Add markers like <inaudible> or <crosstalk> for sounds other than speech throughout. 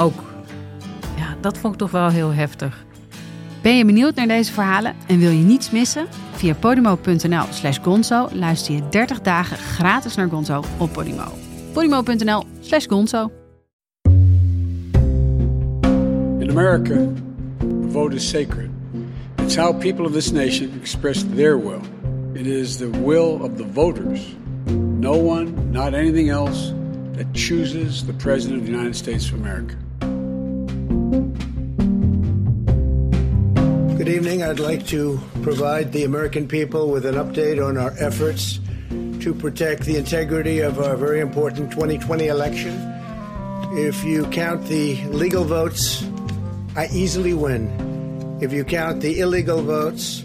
Ook. Ja, dat vond ik toch wel heel heftig. Ben je benieuwd naar deze verhalen en wil je niets missen? Via podimo.nl slash gonzo luister je 30 dagen gratis naar Gonzo op Podimo. podimo.nl slash gonzo In America, the vote is sacred. It's how people of this nation express their will. It is the will of the voters. No one, not anything else, that chooses the President of the United States of America. Good evening. I'd like to provide the American people with an update on our efforts to protect the integrity of our very important 2020 election. If you count the legal votes, I easily win. If you count the illegal votes,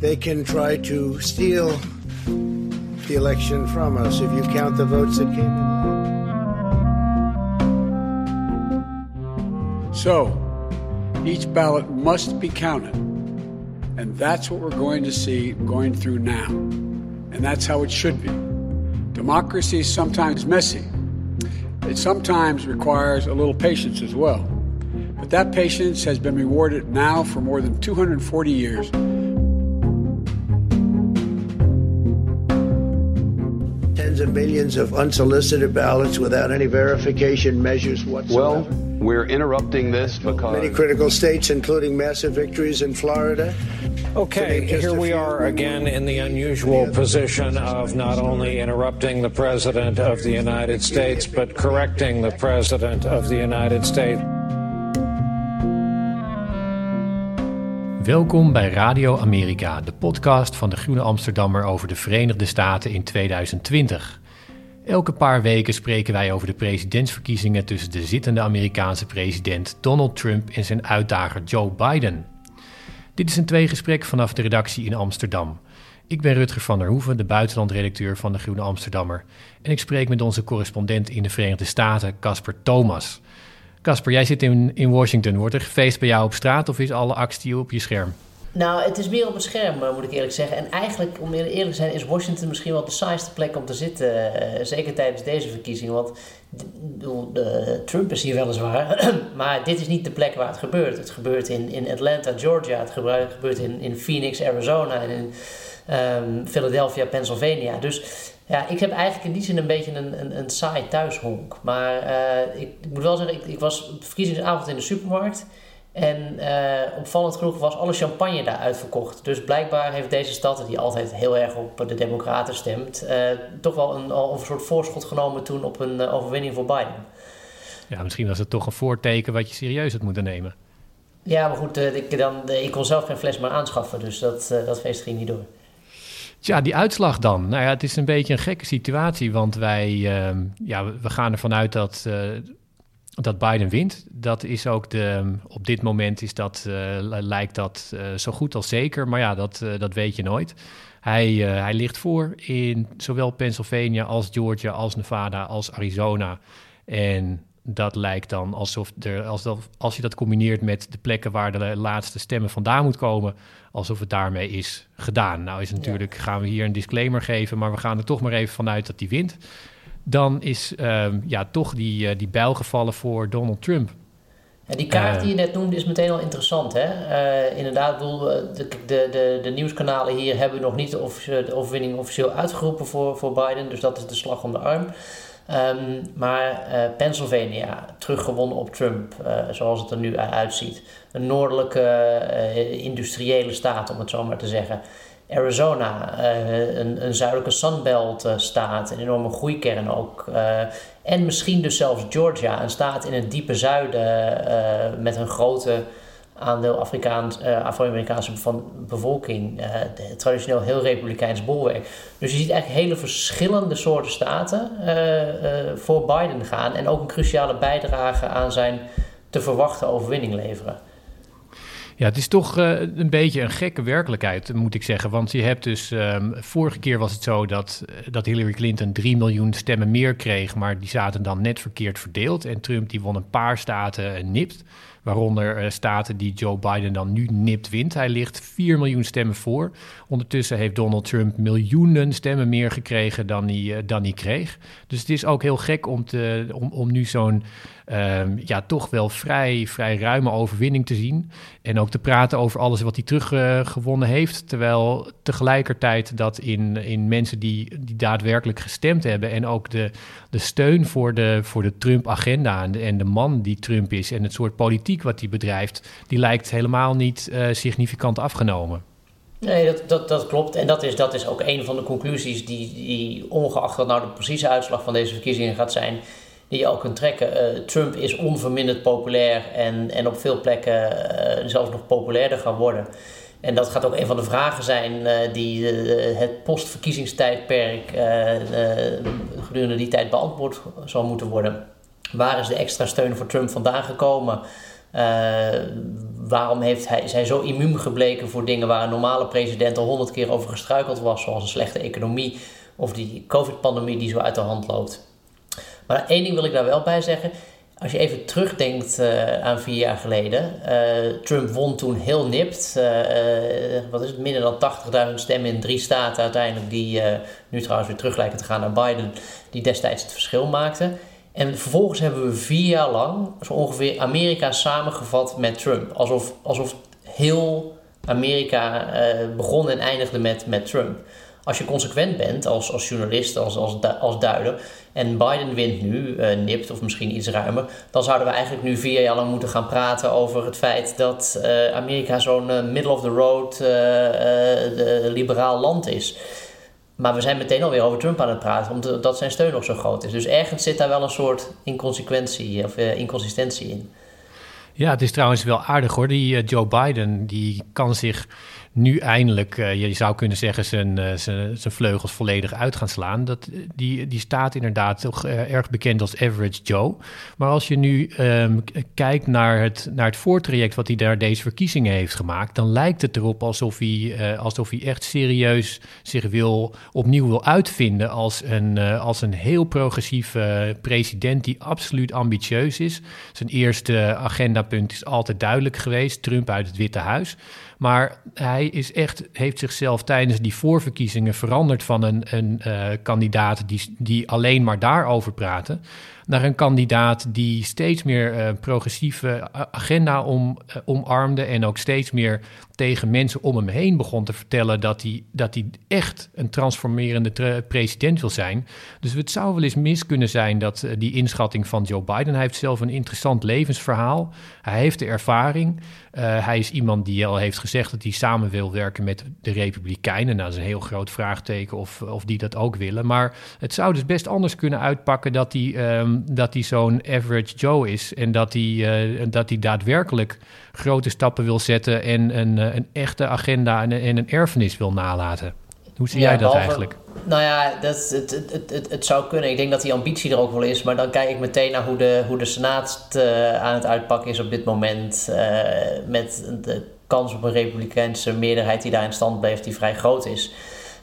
they can try to steal the election from us. If you count the votes that came in. So, each ballot must be counted. And that's what we're going to see going through now. And that's how it should be. Democracy is sometimes messy. It sometimes requires a little patience as well. But that patience has been rewarded now for more than 240 years. Of millions of unsolicited ballots without any verification measures whatsoever. Well, we're interrupting this because Many critical states, including massive victories in Florida. Okay, here we are again in the unusual position of not only interrupting the President of the United States, but correcting the President of the United States. Welkom bij Radio Amerika, de podcast van de Groene Amsterdammer over de Verenigde Staten in 2020. Elke paar weken spreken wij over de presidentsverkiezingen tussen de zittende Amerikaanse president Donald Trump en zijn uitdager Joe Biden. Dit is een tweegesprek vanaf de redactie in Amsterdam. Ik ben Rutger van der Hoeven, de buitenlandredacteur van de Groene Amsterdammer. En ik spreek met onze correspondent in de Verenigde Staten, Casper Thomas. Casper, jij zit in, in Washington. Wordt er gefeest bij jou op straat of is alle actie op je scherm? Nou, het is meer op het scherm, eh, moet ik eerlijk zeggen. En eigenlijk, om eerlijk te zijn, is Washington misschien wel de saaiste plek om te zitten. Uh, zeker tijdens deze verkiezingen. Want de, Trump is hier weliswaar, <clears throat> maar dit is niet de plek waar het gebeurt. Het gebeurt in, in Atlanta, Georgia. Het gebeurt in, in Phoenix, Arizona. En in um, Philadelphia, Pennsylvania. Dus ja, ik heb eigenlijk in die zin een beetje een, een, een saai thuishonk. Maar ik, ik, moet wel zeggen, ik, ik was verkiezingsavond in de supermarkt. En uh, opvallend genoeg was alle champagne daar uitverkocht. Dus blijkbaar heeft deze stad, die altijd heel erg op de Democraten stemt, uh, toch wel een, al een soort voorschot genomen toen op een uh, overwinning voor Biden. Ja, misschien was het toch een voorteken wat je serieus had moeten nemen. Ja, maar goed, ik, dan, ik kon zelf geen fles meer aanschaffen, dus dat, dat feest ging niet door. Tja, die uitslag dan. Nou ja, het is een beetje een gekke situatie, want wij ehm, ja, we gaan ervan uit dat dat Biden wint. Dat is ook de. Op dit moment is dat, uh, lijkt dat uh, zo goed als zeker. Maar ja, dat, uh, dat weet je nooit. Hij, hij ligt voor in zowel Pennsylvania als Georgia, als Nevada, als Arizona. En dat lijkt dan alsof er, als, dat, als je dat combineert met de plekken waar de laatste stemmen vandaan moet komen, alsof het daarmee is gedaan. Nou is natuurlijk, gaan we hier een disclaimer geven, maar we gaan er toch maar even vanuit dat hij wint dan is um, ja, toch die, uh, die bijl gevallen voor Donald Trump. En die kaart die je net noemde is meteen al interessant. Hè? Uh, inderdaad, bedoel, de, de, de, de, nieuwskanalen hier hebben nog niet de, overwinning officieel uitgeroepen voor, voor Biden. Dus dat is de slag om de arm. Um, maar uh, Pennsylvania, teruggewonnen op Trump, zoals het er nu uitziet. Een noordelijke industriële staat, om het zo maar te zeggen. Arizona, uh, een, een, zuidelijke Sunbelt uh, staat, een enorme groeikern ook. Uh, en misschien dus zelfs Georgia, een staat in het diepe zuiden met een grote aandeel Afrikaans, uh, Afro-Amerikaanse bevolking. Traditioneel heel republikeins bolwerk. Dus je ziet eigenlijk hele verschillende soorten staten voor Biden gaan. En ook een cruciale bijdrage aan zijn te verwachten overwinning leveren. Ja, het is toch uh, een beetje een gekke werkelijkheid, moet ik zeggen. Want je hebt dus, um, vorige keer was het zo dat, dat Hillary Clinton 3 miljoen stemmen meer kreeg, maar die zaten dan net verkeerd verdeeld. En Trump die won een paar staten nipt. Waaronder uh, staten die Joe Biden dan nu nipt wint. Hij ligt 4 miljoen stemmen voor. Ondertussen heeft Donald Trump miljoenen stemmen meer gekregen dan hij, uh, dan hij kreeg. Dus het is ook heel gek om, te, om, om nu zo'n um, ja, toch wel vrij, vrij ruime overwinning te zien. En ook te praten over alles wat hij teruggewonnen uh, heeft. Terwijl tegelijkertijd dat in, in mensen die, die daadwerkelijk gestemd hebben en ook de, de steun voor de, voor de Trump-agenda en de, en de man die Trump is en het soort politiek wat hij bedrijft, die lijkt helemaal niet uh, significant afgenomen. Nee, dat, dat, dat klopt. En dat is, dat is ook een van de conclusies die, die ongeacht wat nou de precieze uitslag van deze verkiezingen gaat zijn, die je ook kunt trekken. Uh, Trump is onverminderd populair en, en op veel plekken uh, zelfs nog populairder gaan worden. En dat gaat ook een van de vragen zijn die het postverkiezingstijdperk gedurende die tijd beantwoord zal moeten worden. Waar is de extra steun voor Trump vandaan gekomen? Waarom heeft hij, is hij zo immuun gebleken voor dingen waar een normale president al honderd keer over gestruikeld was, zoals een slechte economie of die COVID-pandemie die zo uit de hand loopt? Maar één ding wil ik daar wel bij zeggen. Als je even terugdenkt uh, aan vier jaar geleden. Uh, Trump won toen heel nipt. Wat is het? Minder dan 80.000 stemmen in drie staten uiteindelijk. Die nu trouwens weer terug lijken te gaan naar Biden. Die destijds het verschil maakten. En vervolgens hebben we vier jaar lang zo ongeveer Amerika samengevat met Trump. Alsof, alsof heel Amerika begon en eindigde met, met Trump als je consequent bent als, als journalist, als, als, als duider, en Biden wint nu, uh, nipt of misschien iets ruimer, dan zouden we eigenlijk nu vier jaar lang moeten gaan praten over het feit dat uh, Amerika zo'n middle of the road liberaal land is. Maar we zijn meteen alweer over Trump aan het praten, omdat zijn steun nog zo groot is. Dus ergens zit daar wel een soort inconsequentie of inconsistentie in. Ja, het is trouwens wel aardig hoor. Die Joe Biden, die kan zich nu eindelijk, uh, je zou kunnen zeggen, zijn, uh, zijn, zijn, vleugels volledig uit gaan slaan. Dat, die, die staat inderdaad toch erg bekend als Average Joe. Maar als je nu um, kijkt naar het, naar het voortraject wat hij daar deze verkiezingen heeft gemaakt, dan lijkt het erop alsof hij, alsof hij echt serieus zich wil, opnieuw wil uitvinden als een, als een heel progressieve president die absoluut ambitieus is. Zijn eerste agendapunt is altijd duidelijk geweest: Trump uit het Witte Huis. Maar hij is echt, heeft zichzelf tijdens die voorverkiezingen veranderd van een, een uh, kandidaat die, die alleen maar daarover praatte naar een kandidaat die steeds meer uh, progressieve agenda om, uh, omarmde en ook steeds meer tegen mensen om hem heen begon te vertellen dat hij, dat hij echt een transformerende president wil zijn. Dus het zou wel eens mis kunnen zijn dat uh, die inschatting van Joe Biden, hij heeft zelf een interessant levensverhaal, hij heeft de ervaring, hij is iemand die al heeft gezegd dat hij samen wil werken met de Republikeinen. Nou, dat is een heel groot vraagteken of, of die dat ook willen, maar het zou dus best anders kunnen uitpakken dat hij... Um, dat hij zo'n average Joe is. En dat hij, uh, dat hij daadwerkelijk grote stappen wil zetten en een, uh, een echte agenda en, en, een erfenis wil nalaten. Hoe zie ja, jij dat behalve, eigenlijk? Nou ja, dat, het, het, het, het, zou kunnen. Ik denk dat die ambitie er ook wel is. Maar dan kijk ik meteen naar hoe de, hoe de Senaat uh, aan het uitpakken is op dit moment. met de kans op een republikeinse meerderheid die daar in stand blijft, die vrij groot is.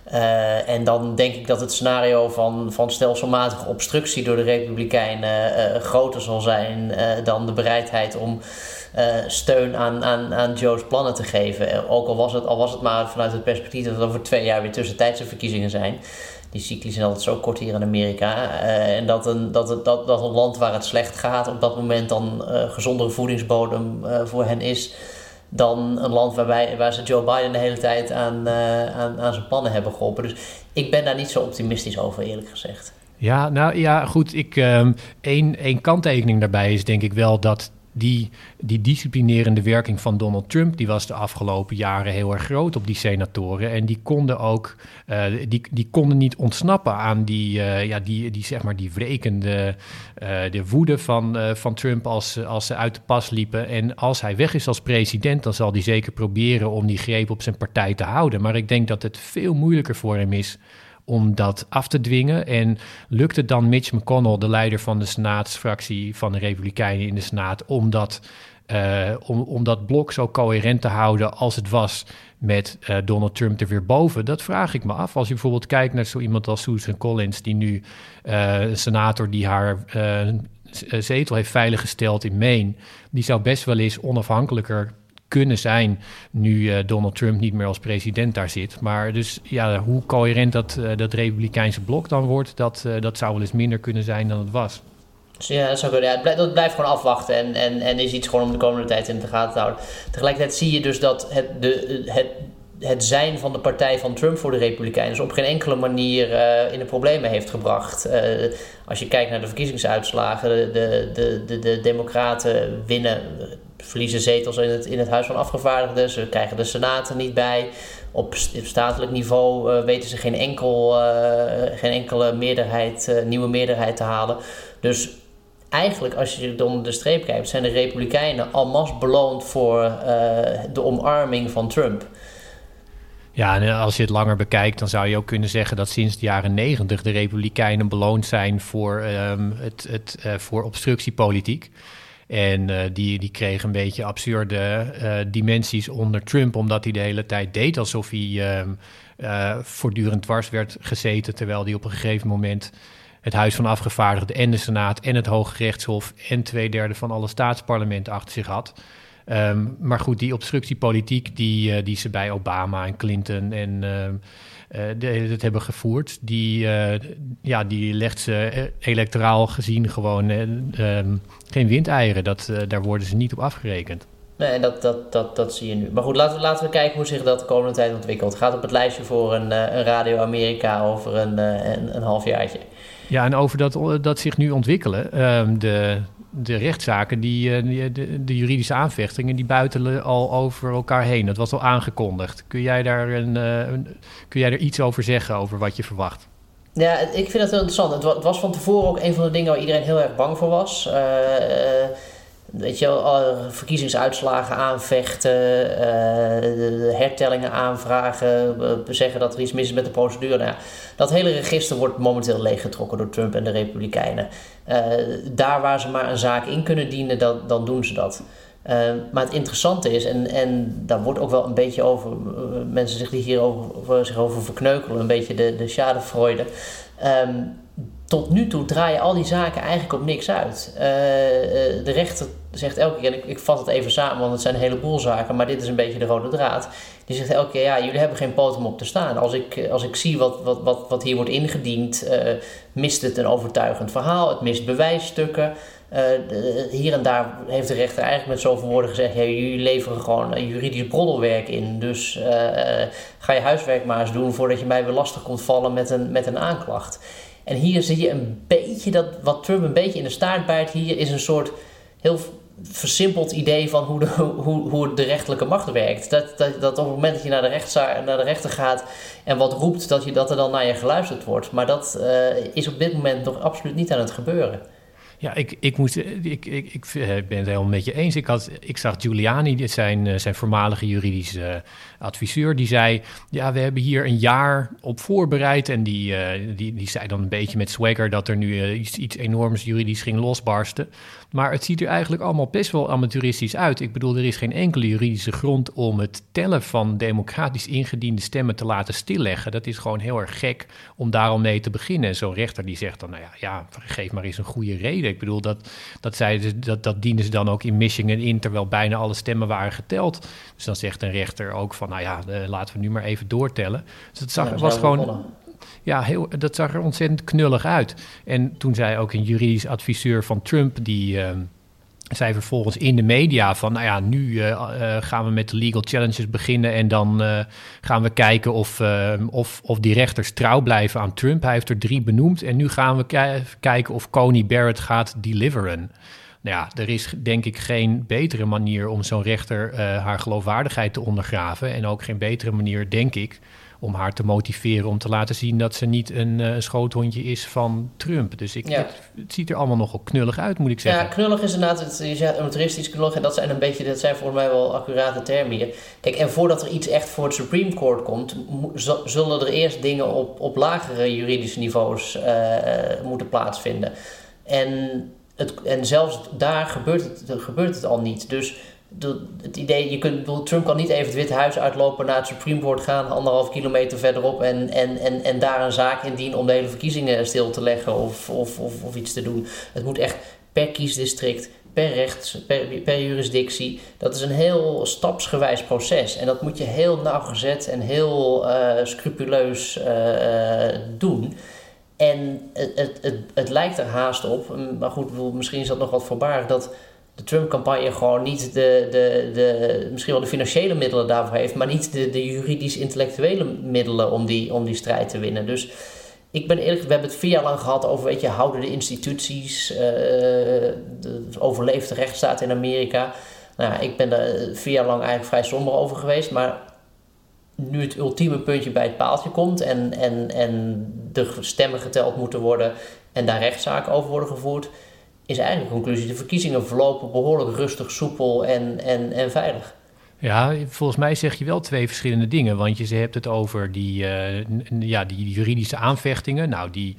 Uh, en dan denk ik dat het scenario van, van stelselmatige obstructie door de Republikeinen uh, groter zal zijn uh, dan de bereidheid om steun aan, aan, aan Joe's plannen te geven. Ook al was, het, al was het maar vanuit het perspectief dat er over twee jaar weer tussentijdse verkiezingen zijn. Die cycli zijn altijd zo kort hier in Amerika. en dat een, dat, het, dat, dat een land waar het slecht gaat op dat moment dan gezondere voedingsbodem voor hen is dan een land waarbij, waar ze Joe Biden de hele tijd aan, uh, aan, aan zijn pannen hebben geholpen. Dus ik ben daar niet zo optimistisch over, eerlijk gezegd. Ja, nou ja, goed. Ik, um, één, één kanttekening daarbij is denk ik wel dat die, die disciplinerende werking van Donald Trump, die was de afgelopen jaren heel erg groot op die senatoren. En die konden ook, uh, die, die konden niet ontsnappen aan die, uh, ja, die, die, zeg maar, die wrekende, uh, de woede van, van Trump als, als ze uit de pas liepen. En als hij weg is als president, dan zal hij zeker proberen om die greep op zijn partij te houden. Maar ik denk dat het veel moeilijker voor hem is om dat af te dwingen. En lukt het dan Mitch McConnell, de leider van de Senaatsfractie van de Republikeinen in de Senaat, om dat, uh, om, om dat blok zo coherent te houden als het was met uh, Donald Trump er weer boven? Dat vraag ik me af. Als je bijvoorbeeld kijkt naar zo iemand als Susan Collins, die nu uh, een senator die haar zetel heeft veiliggesteld in Maine, die zou best wel eens onafhankelijker kunnen zijn nu uh, Donald Trump niet meer als president daar zit. Maar dus ja, hoe coherent dat, uh, dat republikeinse blok dan wordt, dat, uh, dat zou wel eens minder kunnen zijn dan het was. Dus ja, dat, zou kunnen. Blijft, dat blijft gewoon afwachten en, en, en is iets gewoon om de komende tijd in de gaten te houden. Tegelijkertijd zie je dus dat het, de, het, het zijn van de partij van Trump voor de Republikeinen op geen enkele manier in de problemen heeft gebracht. als je kijkt naar de verkiezingsuitslagen, de, de, de, de Democraten winnen verliezen zetels in het, in het Huis van Afgevaardigden. Ze krijgen de Senaten niet bij. Op statelijk niveau uh, weten ze geen, enkel, geen enkele meerderheid, nieuwe meerderheid te halen. Dus eigenlijk, als je onder de streep kijkt, zijn de Republikeinen almas beloond voor de omarming van Trump. Ja, en als je het langer bekijkt, dan zou je ook kunnen zeggen dat sinds de jaren negentig de Republikeinen beloond zijn voor, um, het, het, voor obstructiepolitiek. En uh, die, die kreeg een beetje absurde dimensies onder Trump, omdat hij de hele tijd deed alsof hij uh, voortdurend dwars werd gezeten, terwijl hij op een gegeven moment het Huis van Afgevaardigden en de Senaat en het Hoge Rechtshof en twee derde van alle staatsparlementen achter zich had. Um, maar goed, die obstructiepolitiek die, die ze bij Obama en Clinton en uh, dat hebben gevoerd, die, uh, ja, die legt ze electoraal gezien gewoon um, geen windeieren. Dat, daar worden ze niet op afgerekend. Nee, dat, dat, dat, dat zie je nu. Maar goed, laten we, laten we kijken hoe zich dat de komende tijd ontwikkelt. Gaat op het lijstje voor een, een Radio Amerika over een, een, een halfjaartje. Ja, en over dat, dat zich nu ontwikkelen. Um, de, de rechtszaken, die, die de, de, juridische aanvechtingen, die buitelen al over elkaar heen. Dat was al aangekondigd. Kun jij daar, een, een, kun jij er iets over zeggen, over wat je verwacht? Ja, ik vind het heel interessant. Het was van tevoren ook een van de dingen waar iedereen heel erg bang voor was. Weet je verkiezingsuitslagen aanvechten, uh, de hertellingen aanvragen, zeggen dat er iets mis is met de procedure. Nou, dat hele register wordt momenteel leeggetrokken door Trump en de Republikeinen. Uh, daar waar ze maar een zaak in kunnen dienen, dan, dan doen ze dat. Uh, maar het interessante is, en, en daar wordt ook wel een beetje over, mensen zich die hierover zich over verkneukelen, een beetje de, de schadefreude. Um, tot nu toe draaien al die zaken eigenlijk op niks uit. Uh, de rechter zegt elke keer, en ik, ik vat het even samen, want het zijn een heleboel zaken, maar dit is een beetje de rode draad. Die zegt elke keer, ja, jullie hebben geen poot om op te staan. Als ik, als ik zie wat, wat, wat, wat hier wordt ingediend, uh, mist het een overtuigend verhaal, het mist bewijsstukken. De, hier en daar heeft de rechter eigenlijk met zoveel woorden gezegd: ja, jullie leveren gewoon juridisch broddelwerk in. Dus ga je huiswerk maar eens doen voordat je mij weer lastig komt vallen met een, met een aanklacht. En hier zie je een beetje dat wat Trump een beetje in de staart bijt hier is een soort heel versimpeld idee van hoe de, hoe, hoe de rechterlijke macht werkt. Dat, dat, dat op het moment dat je naar de, rechtsa, naar de rechter gaat en wat roept, dat, je, dat er dan naar je geluisterd wordt. Maar dat uh, is op dit moment nog absoluut niet aan het gebeuren. Ja, ik, ik, moest, ik, ik, ik ben het helemaal met je eens. Ik, had, ik zag Giuliani, zijn, zijn voormalige juridische adviseur, die zei: Ja, we hebben hier een jaar op voorbereid. En die, die, die zei dan een beetje met swagger dat er nu iets, iets enorms juridisch ging losbarsten. Maar het ziet er eigenlijk allemaal best wel amateuristisch uit. Ik bedoel, er is geen enkele juridische grond om het tellen van democratisch ingediende stemmen te laten stilleggen. Dat is gewoon heel erg gek om daar al mee te beginnen. Zo'n rechter die zegt dan, nou ja, ja, geef maar eens een goede reden. Ik bedoel, dat, dat, zei, dat, dat dienen ze dan ook in Michigan in, terwijl bijna alle stemmen waren geteld. Dus dan zegt een rechter ook van, nou ja, uh, laten we nu maar even doortellen. Dus het zag, ja, was gewoon... ja, heel, dat zag er ontzettend knullig uit. En toen zei ook een juridisch adviseur van Trump, die, uh, zei vervolgens in de media van, nou ja, nu uh, uh, gaan we met de legal challenges beginnen en dan uh, gaan we kijken of, of, of die rechters trouw blijven aan Trump. Hij heeft er drie benoemd en nu gaan we kijken of Coney Barrett gaat deliveren. Nou ja, er is denk ik geen betere manier om zo'n rechter haar geloofwaardigheid te ondergraven en ook geen betere manier, denk ik, om haar te motiveren om te laten zien dat ze niet een uh, schoothondje is van Trump. Dus ik, het, ziet er allemaal nogal knullig uit, moet ik zeggen. Ja, knullig is inderdaad, het, je zegt motoristisch knullig en dat zijn een beetje, dat zijn volgens mij wel accurate termen hier. Kijk, en voordat er iets echt voor het Supreme Court komt, zullen er eerst dingen op, op lagere juridische niveaus uh, moeten plaatsvinden. En, het, en zelfs daar gebeurt het, gebeurt het al niet. Dus het idee, je kunt, Trump kan niet even het Witte Huis uitlopen, naar het Supreme Court gaan, anderhalf kilometer verderop en, en, en, en daar een zaak indienen om de hele verkiezingen stil te leggen of, of, of, of iets te doen. Het moet echt per kiesdistrict, per rechts, per, per jurisdictie. Dat is een heel stapsgewijs proces en dat moet je heel nauwgezet en heel uh, scrupuleus uh, doen. En het, het, het, het, lijkt er haast op, maar goed, misschien is dat nog wat voorbarig, dat de Trump-campagne gewoon niet de, de, de, misschien wel de financiële middelen daarvoor heeft, maar niet de, de juridisch-intellectuele middelen om die, om die strijd te winnen. Dus ik ben eerlijk, we hebben het vier jaar lang gehad over, weet je, houden de instituties, uh, de overleefde rechtsstaat in Amerika. Nou, ik ben er vier jaar lang eigenlijk vrij somber over geweest, maar nu het ultieme puntje bij het paaltje komt en, en, en de stemmen geteld moeten worden en daar rechtszaken over worden gevoerd, is eigenlijk de conclusie: de verkiezingen verlopen behoorlijk rustig, soepel en, en, en veilig. Ja, volgens mij zeg je wel twee verschillende dingen. Want je hebt het over die, uh, ja, die juridische aanvechtingen. Nou, die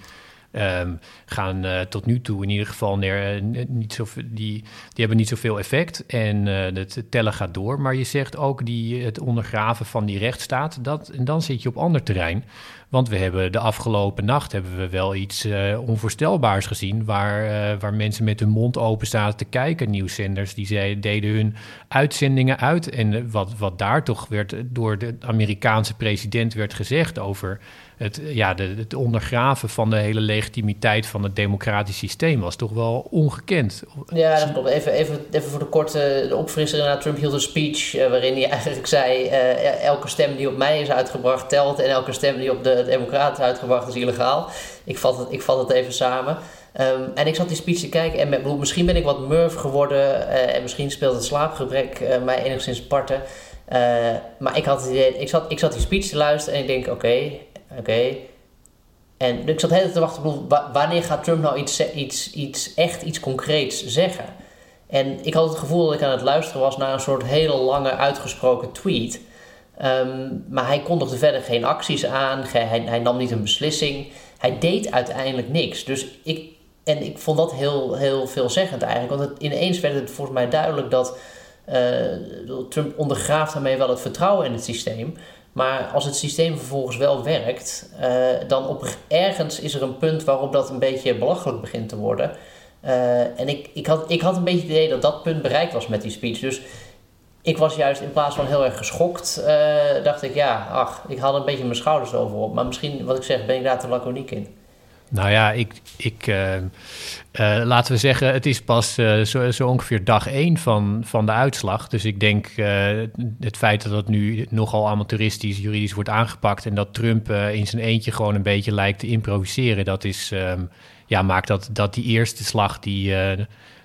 um, gaan uh, tot nu toe in ieder geval neer, uh, niet zo, die, die hebben niet zoveel effect. En het tellen gaat door. Maar je zegt ook die, het ondergraven van die rechtsstaat. Dat, en dan zit je op ander terrein. Want we hebben de afgelopen nacht hebben we wel iets uh, onvoorstelbaars gezien. Waar, uh, waar mensen met hun mond open zaten te kijken. Nieuwszenders die ze, deden hun uitzendingen uit. En wat, wat daar toch werd door de Amerikaanse president werd gezegd over het, ja, de, het ondergraven van de hele legitimiteit van het democratisch systeem was toch wel ongekend. Ja, dat klopt. Even, even, even voor de korte de opfrisser. Trump hield een speech uh, waarin hij eigenlijk zei: elke stem die op mij is uitgebracht telt en elke stem die op de Democraten is uitgebracht is illegaal. Ik vat het, ik vat het even samen. Um, en ik zat die speech te kijken en met, misschien ben ik wat murf geworden uh, en misschien speelt het slaapgebrek mij enigszins parten. maar ik, had het idee, ik, zat, ik zat die speech te luisteren en ik denk: oké, Oké. En ik zat de hele tijd te wachten, wanneer gaat Trump nou iets, iets, iets, echt iets concreets zeggen? En ik had het gevoel dat ik aan het luisteren was naar een soort hele lange uitgesproken tweet. Ehm, maar hij kondigde verder geen acties aan, hij, hij nam niet een beslissing. Hij deed uiteindelijk niks. Dus ik, en ik vond dat heel, heel veelzeggend eigenlijk. Want het, ineens werd het volgens mij duidelijk dat uh, Trump ondergraaft daarmee wel het vertrouwen in het systeem. Maar als het systeem vervolgens wel werkt, uh, dan op ergens is er een punt waarop dat een beetje belachelijk begint te worden. Uh, en ik, ik, had, ik had een beetje het idee dat dat punt bereikt was met die speech. Dus ik was juist in plaats van heel erg geschokt, uh, dacht ik, ja, ach, ik had een beetje mijn schouders over op. Maar misschien, wat ik zeg, ben ik daar te laconiek in. Nou ja, ik, ik, uh, uh, laten we zeggen, het is pas zo, zo, ongeveer dag één van, van de uitslag. Dus ik denk het feit dat het nu nogal amateuristisch, juridisch wordt aangepakt en dat Trump in zijn eentje gewoon een beetje lijkt te improviseren, dat is, um, ja, maakt dat, dat die eerste slag, die,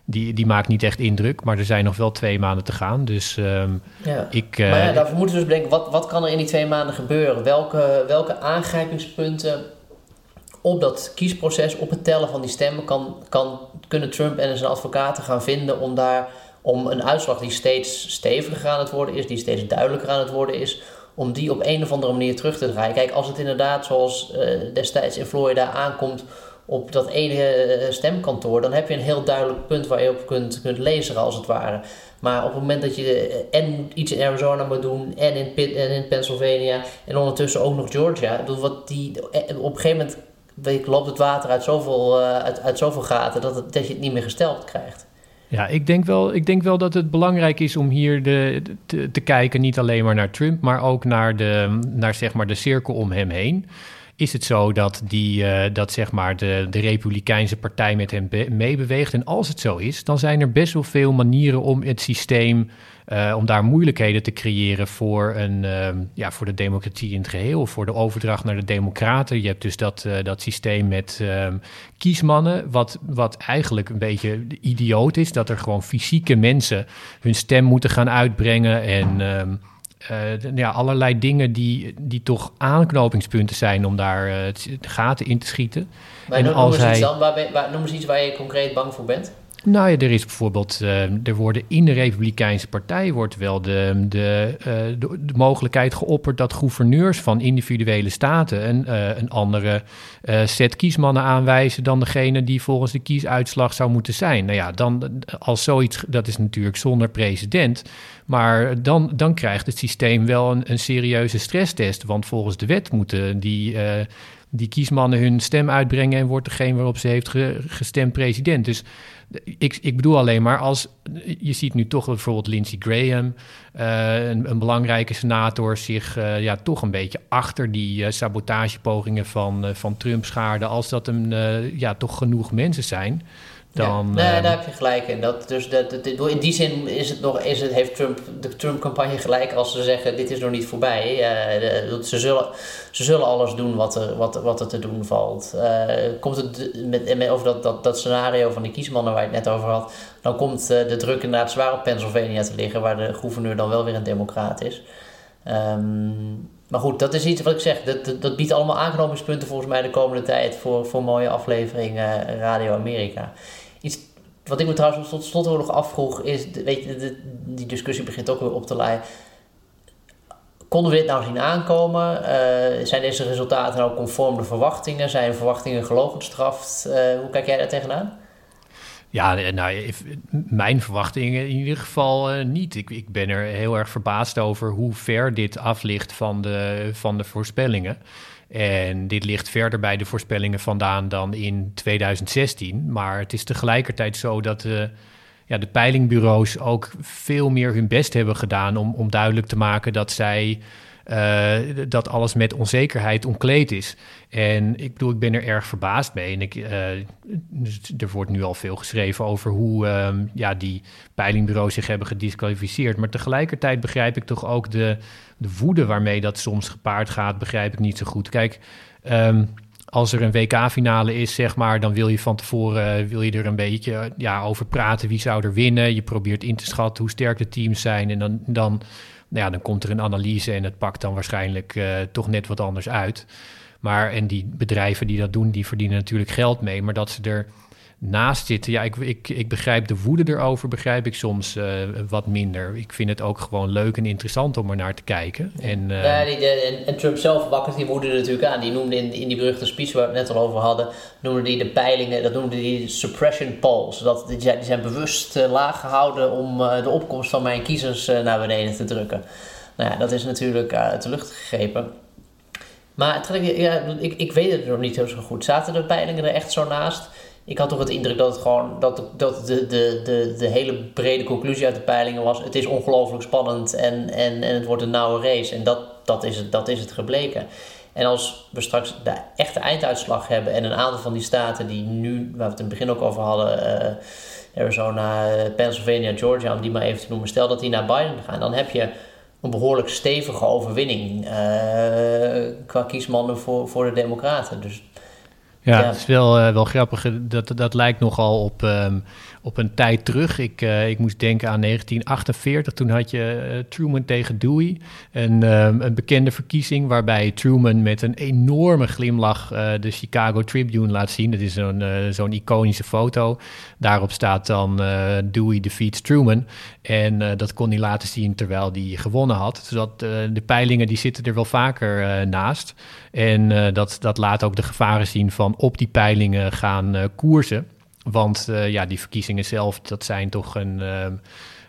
die, die maakt niet echt indruk. Maar er zijn nog wel twee maanden te gaan. Dus um, ja. ik. maar ja, daarvoor moeten we dus bedenken, wat, wat kan er in die twee maanden gebeuren? Welke, welke aangrijpingspunten op dat kiesproces, op het tellen van die stemmen, kan, kan, kunnen Trump en zijn advocaten gaan vinden om daar om een uitslag die steeds steviger aan het worden is, die steeds duidelijker aan het worden is, om die op een of andere manier terug te draaien. Kijk, als het inderdaad zoals uh, destijds in Florida aankomt op dat ene eh, stemkantoor, dan heb je een heel duidelijk punt waar je op kunt, kunt lezen, als het ware. Maar op het moment dat je eh, en iets in Arizona moet doen en in, en in Pennsylvania en ondertussen ook nog Georgia, wat die, op een gegeven moment loopt het water uit zoveel, uh, uit, uit zoveel gaten dat, het, dat je het niet meer gesteld krijgt. Ja, ik denk wel, ik denk wel dat het belangrijk is om hier de, te, te kijken, niet alleen maar naar Trump, maar ook naar de, naar zeg maar de cirkel om hem heen. Is het zo dat, die, dat zeg maar de, de Republikeinse partij met hem meebeweegt. En als het zo is, dan zijn er best wel veel manieren om het systeem uh, om daar moeilijkheden te creëren voor, een, uh, ja, voor de democratie in het geheel, voor de overdracht naar de democraten. Je hebt dus dat, uh, dat systeem met uh, kiesmannen, wat, wat eigenlijk een beetje idioot is, dat er gewoon fysieke mensen hun stem moeten gaan uitbrengen en... Uh, ja, allerlei dingen die, die toch aanknopingspunten zijn om daar uh, de gaten in te schieten. Maar en noem, als hij... dan, waar, waar, noem eens iets waar je concreet bang voor bent. Nou ja, er is bijvoorbeeld, er worden in de Republikeinse Partij wordt wel de, de, uh, de, de, mogelijkheid geopperd dat gouverneurs van individuele staten een, uh, een andere set kiesmannen aanwijzen dan degene die volgens de kiesuitslag zou moeten zijn. Nou ja, dan als zoiets, dat is natuurlijk zonder precedent, maar dan, dan krijgt het systeem wel een, een serieuze stresstest, want volgens de wet moeten die die kiesmannen hun stem uitbrengen en wordt degene waarop ze heeft gestemd president. Dus ik, ik bedoel alleen maar als je ziet nu toch bijvoorbeeld Lindsey Graham, uh, een, een, belangrijke senator, zich uh, ja, toch een beetje achter die uh, sabotagepogingen van, van Trump schaarde, als dat hem ja, toch genoeg mensen zijn dan... Ja, nee, daar heb je gelijk in. Dat, dus dat, dat, in die zin is het nog, is het, heeft Trump, de Trump-campagne gelijk als ze zeggen: dit is nog niet voorbij. Uh, ze, zullen, ze zullen alles doen wat er, wat, wat er te doen valt. Uh, komt het met, met, over dat, dat, dat scenario van die kiesmannen waar je het net over had, dan komt uh, de druk inderdaad zwaar op Pennsylvania te liggen, waar de gouverneur dan wel weer een democraat is. Um, maar goed, dat is iets wat ik zeg. Dat, dat, biedt allemaal aanknopingspunten volgens mij de komende tijd voor, voor mooie afleveringen Radio Amerika. Iets wat ik me trouwens tot slot nog afvroeg is, weet je, de, die discussie begint ook weer op te leiden. Konden we dit nou zien aankomen? Uh, zijn deze resultaten nou conform de verwachtingen? Zijn verwachtingen gelogenstraft? Uh, hoe kijk jij daar tegenaan? Ja, eh, nou, mijn verwachtingen in ieder geval uh, niet. Ik, ik ben er heel erg verbaasd over hoe ver dit af ligt van de, van de voorspellingen. En dit ligt verder bij de voorspellingen vandaan dan in 2016. Maar het is tegelijkertijd zo dat de, ja, de peilingbureaus ook veel meer hun best hebben gedaan om, om duidelijk te maken dat zij dat alles met onzekerheid omkleed is. En ik bedoel, ik ben er erg verbaasd mee. En ik, uh, er wordt nu al veel geschreven over hoe um, ja, die peilingbureaus zich hebben gedisqualificeerd. Maar tegelijkertijd begrijp ik toch ook de, de woede waarmee dat soms gepaard gaat, begrijp ik niet zo goed. Kijk, um, als er een WK-finale is, zeg maar, dan wil je van tevoren wil je er een beetje ja, over praten. Wie zou er winnen? Je probeert in te schatten hoe sterk de teams zijn. En dan, dan nou ja, dan komt er een analyse en het pakt dan waarschijnlijk uh, toch net wat anders uit. Maar en die bedrijven die dat doen, die verdienen natuurlijk geld mee. Maar dat ze er naast zitten. Ja, ik, ik, ik begrijp de woede erover, begrijp ik soms uh, wat minder. Ik vind het ook gewoon leuk en interessant om er naar te kijken. En, uh, ja, die, de, en, en, Trump zelf wakkert die woede natuurlijk aan. Die noemde in, in die beruchte speech waar we het net al over hadden, noemde die de peilingen, dat noemde die suppression polls. Dat, die, zijn, die zijn bewust uh, laag gehouden om de opkomst van mijn kiezers naar beneden te drukken. Nou ja, dat is natuurlijk uit de lucht gegrepen. Maar ja, ik, ik weet het nog niet heel zo goed. Zaten de peilingen er echt zo naast? Ik had toch het indruk dat het gewoon dat, dat de, de, de, de hele brede conclusie uit de peilingen was: het is ongelooflijk spannend en, en, en het wordt een nauwe race. En dat, dat, is het, dat is het gebleken. En als we straks de echte einduitslag hebben en een aantal van die staten die nu, waar we het in het begin ook over hadden, uh, Arizona, Pennsylvania, Georgia, om die maar even te noemen, stel dat die naar Biden gaan, dan heb je een behoorlijk stevige overwinning uh, qua kiesmannen voor, voor de Democraten. Dus ja, het is wel, uh, wel grappig. Dat, dat lijkt nogal op, um, op een tijd terug. Ik, uh, ik moest denken aan 1948. Toen had je uh, Truman tegen Dewey. Een, um, een bekende verkiezing waarbij Truman met een enorme glimlach de Chicago Tribune laat zien. Dat is zo'n zo'n iconische foto. Daarop staat dan Dewey defeats Truman. En dat kon hij laten zien terwijl hij gewonnen had. Zodat de peilingen die zitten er wel vaker naast. En dat, dat laat ook de gevaren zien van op die peilingen gaan uh, koersen. Want uh, ja, die verkiezingen zelf, dat zijn toch een, uh,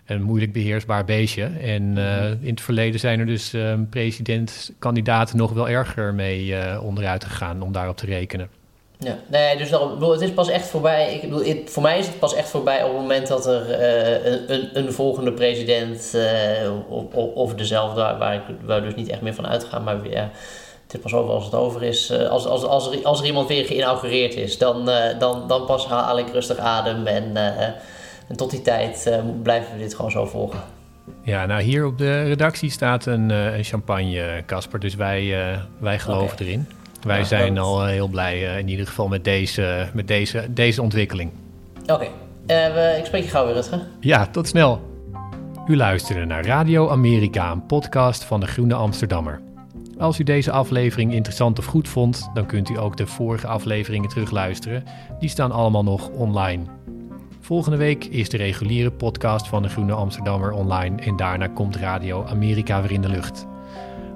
een moeilijk beheersbaar beestje. En in het verleden zijn er dus presidentkandidaten nog wel erger mee onderuit gegaan om daarop te rekenen. Ja, nee, dus daarom, het is pas echt voorbij. Ik bedoel, het, voor mij is het pas echt voorbij op het moment dat er een, een, een, volgende president of, of, dezelfde, waar ik waar dus niet echt meer van uitga, maar weer Het is pas over als het over is. Uh, als, als, als, er, als er iemand weer geïnaugureerd is, dan, uh, dan, dan pas haal ik rustig adem. En, uh, en tot die tijd blijven we dit gewoon zo volgen. Ja, nou hier op de redactie staat een, een champagne, Casper. Dus wij, wij geloven okay. erin. Wij ja, zijn al heel blij in ieder geval met deze, met deze, deze ontwikkeling. Oké, okay. ik spreek je gauw weer, Rutger. Ja, tot snel. U luisterde naar Radio Amerika, een podcast van de Groene Amsterdammer. Als u deze aflevering interessant of goed vond, dan kunt u ook de vorige afleveringen terugluisteren. Die staan allemaal nog online. Volgende week is de reguliere podcast van de Groene Amsterdammer online en daarna komt Radio Amerika weer in de lucht.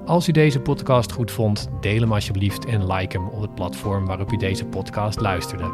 Als u deze podcast goed vond, deel hem alsjeblieft en like hem op het platform waarop u deze podcast luisterde.